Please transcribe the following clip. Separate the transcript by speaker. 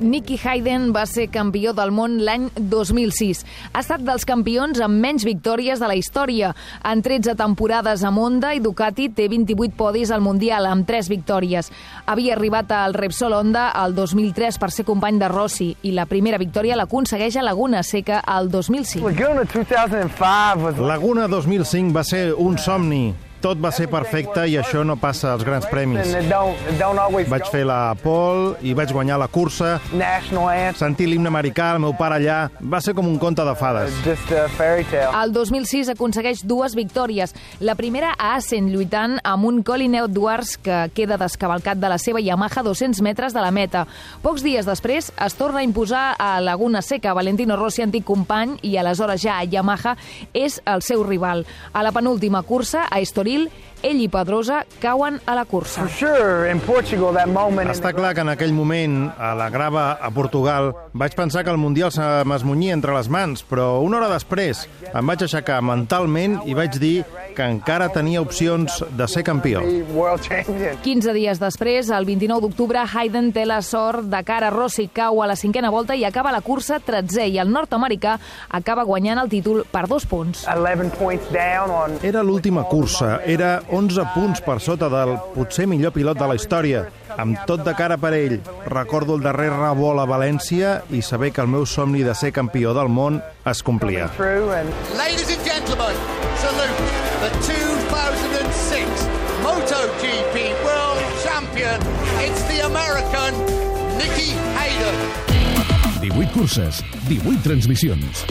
Speaker 1: Nicky Hayden va ser campió del món l'any 2006. Ha estat dels campions amb menys victòries de la història. En 13 temporades amb Honda i Ducati té 28 podis al Mundial, amb 3 victòries. Havia arribat al Repsol Honda el 2003 per ser company de Rossi i la primera victòria l'aconsegueix a Laguna Seca el 2005.
Speaker 2: Laguna 2005 was
Speaker 3: Laguna 2005 va ser un somni. Tot va ser perfecte i això no passa als grans premis. Vaig fer la pole i vaig guanyar la cursa. Sentir l'himne americà, el meu pare allà, va ser com un conte de fades.
Speaker 1: El 2006 aconsegueix dues victòries. La primera a Assen, lluitant amb un Colin Edwards que queda descavalcat de la seva Yamaha a 200 metres de la meta. Pocs dies després es torna a imposar a Laguna Seca. Valentino Rossi, antic company, i aleshores ja a Yamaha, és el seu rival. A la penúltima cursa, a Estoril, abril ell i Pedrosa cauen a la cursa.
Speaker 3: Està clar que en aquell moment, a la grava a Portugal, vaig pensar que el Mundial se m'esmunyia entre les mans, però una hora després em vaig aixecar mentalment i vaig dir que encara tenia opcions de ser campió.
Speaker 2: Be world champion.
Speaker 1: 15 dies després, el 29 d'octubre, Hayden té la sort de cara a Rossi, cau a la cinquena volta i acaba la cursa 13 i el nord-americà acaba guanyant el títol per dos punts.
Speaker 2: 11 points down on.
Speaker 3: Era l'última cursa, era 11 punts per sota del potser millor pilot de la història, amb tot de cara per ell. Recordo el darrer revolt a València i saber que el meu somni de ser campió del món es complia.
Speaker 4: Ladies and gentlemen, salute the 2006 MotoGP World Champion. It's the American Nicky Hayden.
Speaker 5: 18 curses, 18 transmissions.